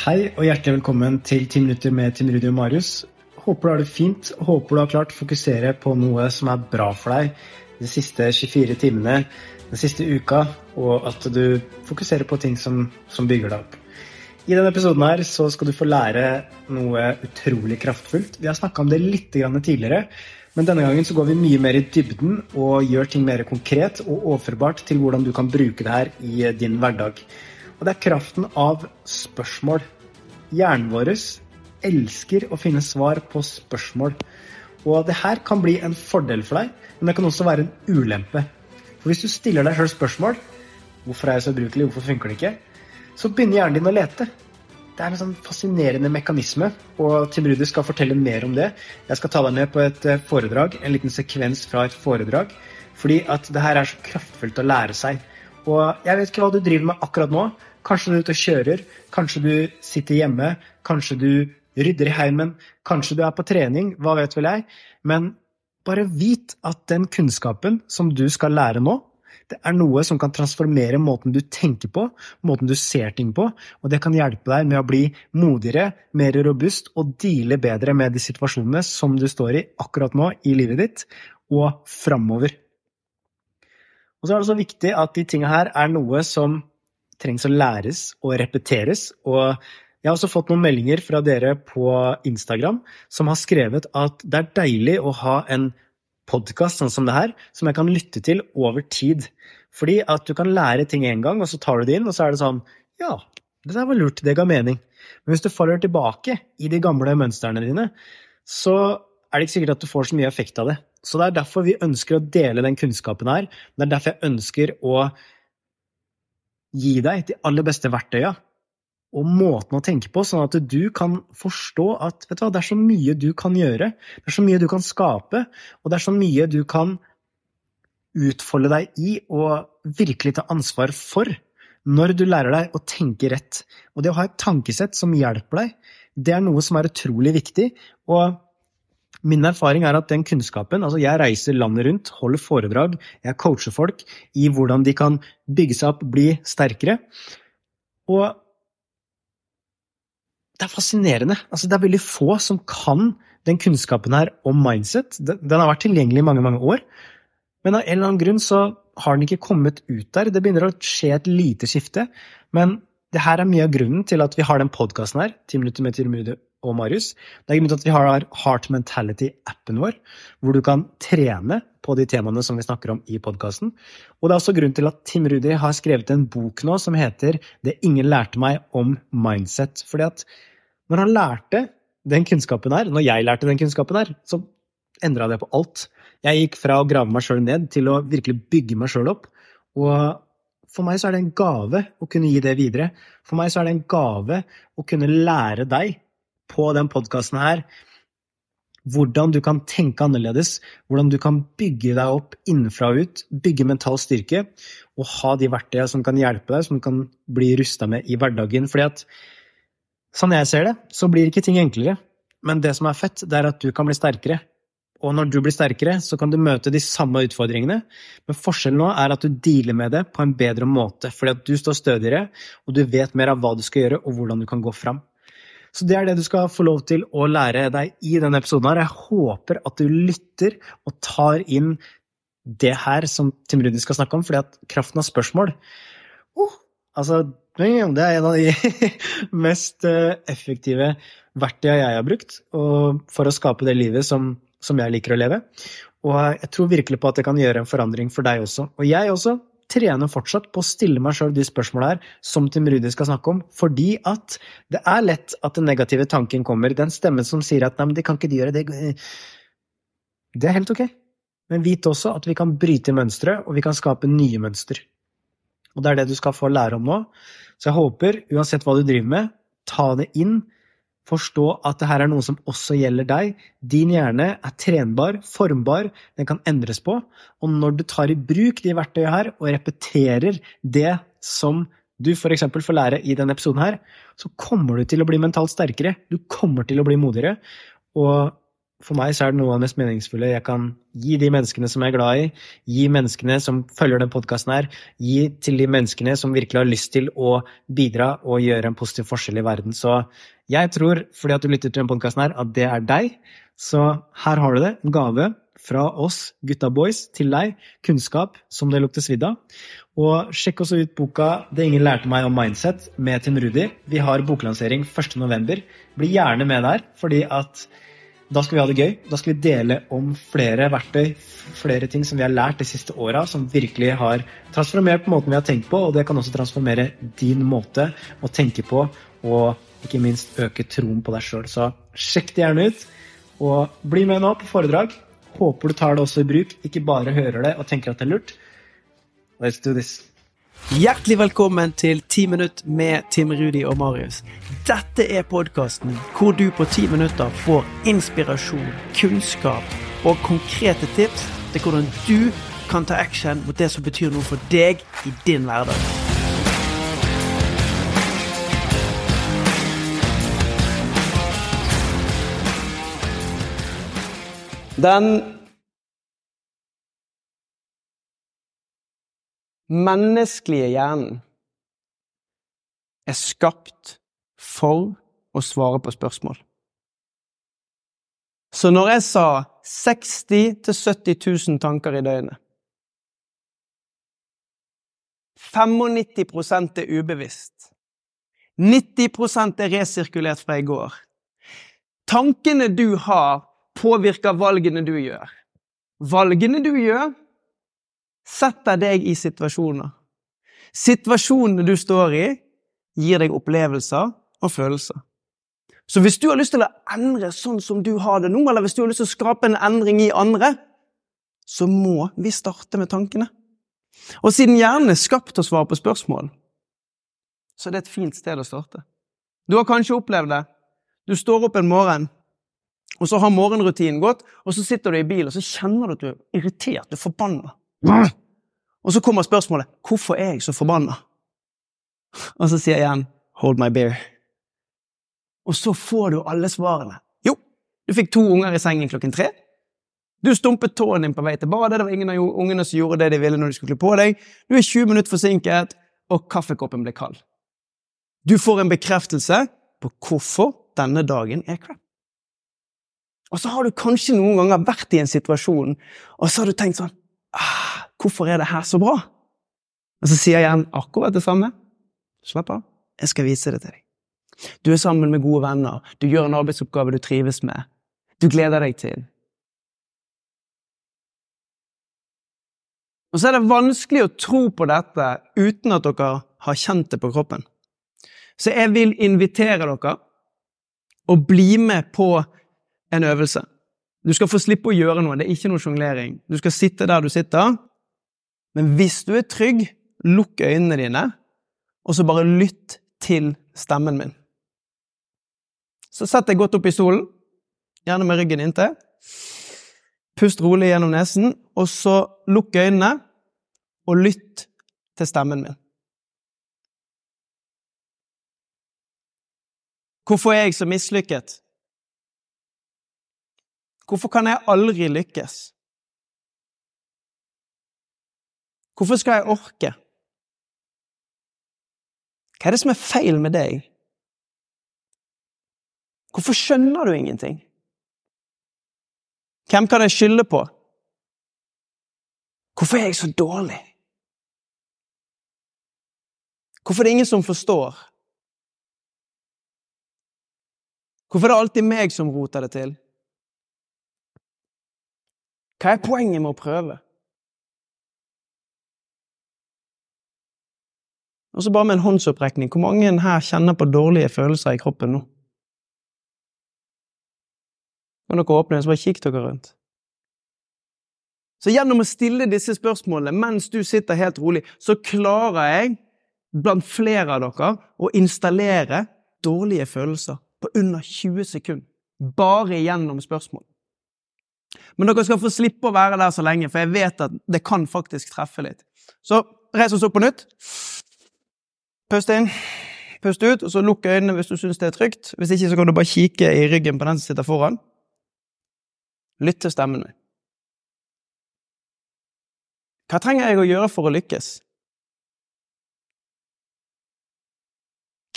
Hei og hjertelig velkommen til 10 minutter med Tim Rudi og Marius. Håper du har det fint. Håper du har klart å fokusere på noe som er bra for deg de siste 24 timene, den siste uka, og at du fokuserer på ting som, som bygger deg opp. I denne episoden her så skal du få lære noe utrolig kraftfullt. Vi har snakka om det litt tidligere, men denne gangen så går vi mye mer i dybden og gjør ting mer konkret og overførbart til hvordan du kan bruke det her i din hverdag. Og det er kraften av spørsmål. Hjernen vår elsker å finne svar på spørsmål. Og det her kan bli en fordel for deg, men det kan også være en ulempe. For hvis du stiller deg sjøl spørsmål hvorfor er jeg så ubrukelig, hvorfor funker det ikke, så begynner hjernen din å lete. Det er en sånn fascinerende mekanisme, og Tim Rudi skal fortelle mer om det. Jeg skal ta deg med på et eh, foredrag, en liten sekvens fra et foredrag, fordi at det her er så kraftfullt å lære seg. Og jeg vet ikke hva du driver med akkurat nå, Kanskje du er ute og kjører, kanskje du sitter hjemme, kanskje du rydder i heimen, kanskje du er på trening, hva vet vel jeg. Men bare vit at den kunnskapen som du skal lære nå, det er noe som kan transformere måten du tenker på, måten du ser ting på, og det kan hjelpe deg med å bli modigere, mer robust og deale bedre med de situasjonene som du står i akkurat nå i livet ditt, og framover. Og så er det så viktig at de tinga her er noe som trengs å læres og repeteres. Og jeg har også fått noen meldinger fra dere på Instagram som har skrevet at det er deilig å ha en podkast sånn som det her, som jeg kan lytte til over tid. Fordi at du kan lære ting én gang, og så tar du det inn, og så er det sånn Ja, det der var lurt, det ga mening. Men hvis du faller tilbake i de gamle mønstrene dine, så er det ikke sikkert at du får så mye effekt av det. Så det er derfor vi ønsker å dele den kunnskapen her. Det er derfor jeg ønsker å gi deg de aller beste verktøya og måten å tenke på, sånn at du kan forstå at vet du hva, det er så mye du kan gjøre, det er så mye du kan skape, og det er så mye du kan utfolde deg i og virkelig ta ansvar for når du lærer deg å tenke rett. Og det å ha et tankesett som hjelper deg, det er noe som er utrolig viktig. og Min erfaring er at den kunnskapen altså Jeg reiser landet rundt, holder foredrag, jeg coacher folk i hvordan de kan bygge seg opp, bli sterkere. Og det er fascinerende. Altså, det er veldig få som kan den kunnskapen her om mindset. Den har vært tilgjengelig i mange, mange år, men av en eller annen grunn så har den ikke kommet ut der. Det begynner å skje et lite skifte, men det her er mye av grunnen til at vi har den podkasten her, 10 minutter med og Marius. Det er grunnen til at vi har Heart Mentality-appen vår, hvor du kan trene på de temaene som vi snakker om i podkasten. Og det er også grunnen til at Tim Rudi har skrevet en bok nå som heter 'Det ingen lærte meg om mindset'. Fordi at når han lærte den kunnskapen her, når jeg lærte den kunnskapen her, så endra det på alt. Jeg gikk fra å grave meg sjøl ned til å virkelig bygge meg sjøl opp. Og for meg så er det en gave å kunne gi det videre. For meg så er det en gave å kunne lære deg på den podkasten her hvordan du kan tenke annerledes, hvordan du kan bygge deg opp innenfra og ut, bygge mental styrke, og ha de verktøyene som kan hjelpe deg, som du kan bli rusta med i hverdagen. Fordi at sånn jeg ser det, så blir ikke ting enklere. Men det som er fett, det er at du kan bli sterkere. Og når du blir sterkere, så kan du møte de samme utfordringene, men forskjellen nå er at du dealer med det på en bedre måte, fordi at du står stødigere, og du vet mer av hva du skal gjøre, og hvordan du kan gå fram. Så det er det du skal få lov til å lære deg i denne episoden. her. Jeg håper at du lytter og tar inn det her som Tim Rudi skal snakke om, fordi at kraften av spørsmål oh, altså, Det er en av de mest eh, effektive verktøyene jeg har brukt for å skape det livet som, som jeg liker å leve. Og jeg tror virkelig på at det kan gjøre en forandring for deg også. Og jeg også trener fortsatt på å stille meg sjøl de spørsmåla her som Tim Rudi skal snakke om, fordi at det er lett at den negative tanken kommer. Den stemmen som sier at 'nei, men det kan ikke de gjøre', det Det er helt ok. Men vit også at vi kan bryte mønstre, og vi kan skape nye mønster. Og det er det du skal få lære om nå. Så jeg håper, uansett hva du driver med, ta det inn Forstå at det her er noe som også gjelder deg. Din hjerne er trenbar, formbar, den kan endres på. Og når du tar i bruk de verktøyene her og repeterer det som du f.eks. får lære i denne episoden her, så kommer du til å bli mentalt sterkere. Du kommer til å bli modigere. Og for meg så er det noe av det mest meningsfulle jeg kan gi de menneskene som jeg er glad i, gi menneskene som følger den podkasten her, gi til de menneskene som virkelig har lyst til å bidra og gjøre en positiv forskjell i verden. Så jeg tror, fordi at du lytter til den podkasten her, at det er deg. Så her har du det, en gave fra oss gutta boys til deg. Kunnskap som det lukter svidd av. Og sjekk også ut boka 'Det ingen lærte meg om mindset' med Tim Rudi. Vi har boklansering 1.11. Bli gjerne med der, fordi at da skal vi ha det gøy. Da skal vi dele om flere verktøy, flere ting som vi har lært de siste åra, som virkelig har transformert måten vi har tenkt på, og det kan også transformere din måte å tenke på, og ikke minst øke troen på deg sjøl. Så sjekk det gjerne ut, og bli med nå på foredrag. Håper du tar det også i bruk, ikke bare hører det og tenker at det er lurt. Let's do this. Hjertelig velkommen til 10 minutt med Tim Rudi og Marius. Dette er podkasten hvor du på ti minutter får inspirasjon, kunnskap og konkrete tips til hvordan du kan ta action mot det som betyr noe for deg i din hverdag. Den menneskelige hjernen er skapt for å svare på spørsmål. Så når jeg sa 60 000-70 000 tanker i døgnet 95% er ubevisst. 90% er resirkulert fra i går. Tankene du har, påvirker valgene du gjør. Valgene du gjør, setter deg i situasjoner. Situasjonene du står i, gir deg opplevelser og følelser. Så hvis du har lyst til å endre sånn som du har det nå, eller hvis du har lyst til å skape en endring i andre, så må vi starte med tankene. Og siden hjernen er skapt til å svare på spørsmål, så er det et fint sted å starte. Du har kanskje opplevd det. Du står opp en morgen, og så har morgenrutinen gått, og så sitter du i bilen, og så kjenner du at du er irritert, du er forbanna. Og så kommer spørsmålet 'Hvorfor er jeg så forbanna?' Og så sier jeg igjen 'Hold my beer'. Og så får du alle svarene. Jo, du fikk to unger i sengen klokken tre. Du stumpet tåen din på vei til badet. Det var ingen av ungene som gjorde det de ville når de skulle kle på deg. Du er 20 minutter forsinket, og kaffekoppen ble kald. Du får en bekreftelse på hvorfor denne dagen er crap. Og så har du kanskje noen ganger vært i en situasjon, og så har du tenkt sånn ah, Hvorfor er det her så bra? Og så sier jeg igjen akkurat det samme. Slapp av. Jeg skal vise det til deg. Du er sammen med gode venner. Du gjør en arbeidsoppgave du trives med. Du gleder deg til. Og så er det vanskelig å tro på dette uten at dere har kjent det på kroppen. Så jeg vil invitere dere å bli med på en øvelse. Du skal få slippe å gjøre noe. Det er ikke noe sjonglering. Du skal sitte der du sitter, men hvis du er trygg, lukk øynene dine, og så bare lytt til stemmen min. Så sett deg godt opp i stolen, gjerne med ryggen inntil. Pust rolig gjennom nesen, og så lukk øynene og lytt til stemmen min. Hvorfor er jeg så mislykket? Hvorfor kan jeg aldri lykkes? Hvorfor skal jeg orke? Hva er det som er feil med deg? Hvorfor skjønner du ingenting? Hvem kan jeg skylde på? Hvorfor er jeg så dårlig? Hvorfor er det ingen som forstår? Hvorfor er det alltid meg som roter det til? Hva er poenget med å prøve? Og så bare med en håndsopprekning. Hvor mange her kjenner på dårlige følelser i kroppen nå? Kan dere åpne så bare kikk dere rundt. Så gjennom å stille disse spørsmålene mens du sitter helt rolig, så klarer jeg blant flere av dere å installere dårlige følelser på under 20 sekunder. Bare gjennom spørsmål. Men dere skal få slippe å være der så lenge, for jeg vet at det kan faktisk treffe litt. Så reis oss opp på nytt. Pust inn, pust ut, og så lukk øynene hvis du syns det er trygt. Hvis ikke så kan du bare kikke i ryggen på den som sitter foran. Lytt til stemmen min. Hva trenger jeg å gjøre for å lykkes?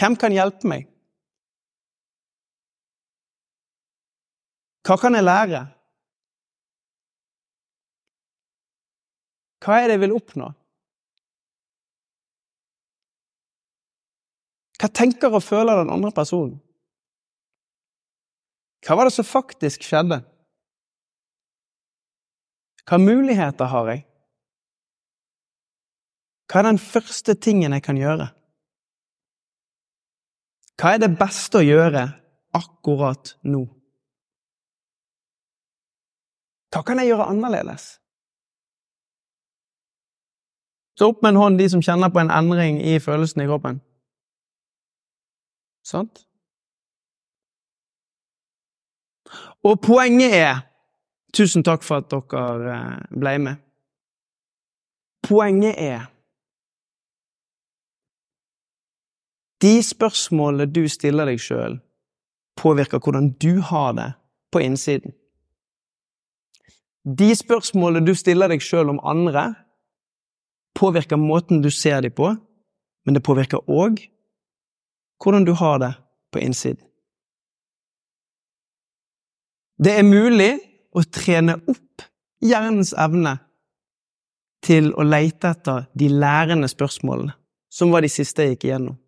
Hvem kan hjelpe meg? Hva kan jeg lære? Hva er det jeg vil oppnå? Hva tenker og føler den andre personen? Hva var det som faktisk skjedde? Hva muligheter har jeg? Hva er den første tingen jeg kan gjøre? Hva er det beste å gjøre akkurat nå? Hva kan jeg gjøre annerledes? Så opp med en hånd de som kjenner på en endring i følelsen i kroppen. Sant? Og poenget er Tusen takk for at dere eh, ble med. Poenget er De spørsmålene du stiller deg sjøl, påvirker hvordan du har det på innsiden. De spørsmålene du stiller deg sjøl om andre, påvirker måten du ser dem på, men det påvirker òg hvordan du har det på innsiden. Det er mulig å trene opp hjernens evne til å leite etter de lærende spørsmålene, som var de siste jeg gikk igjennom.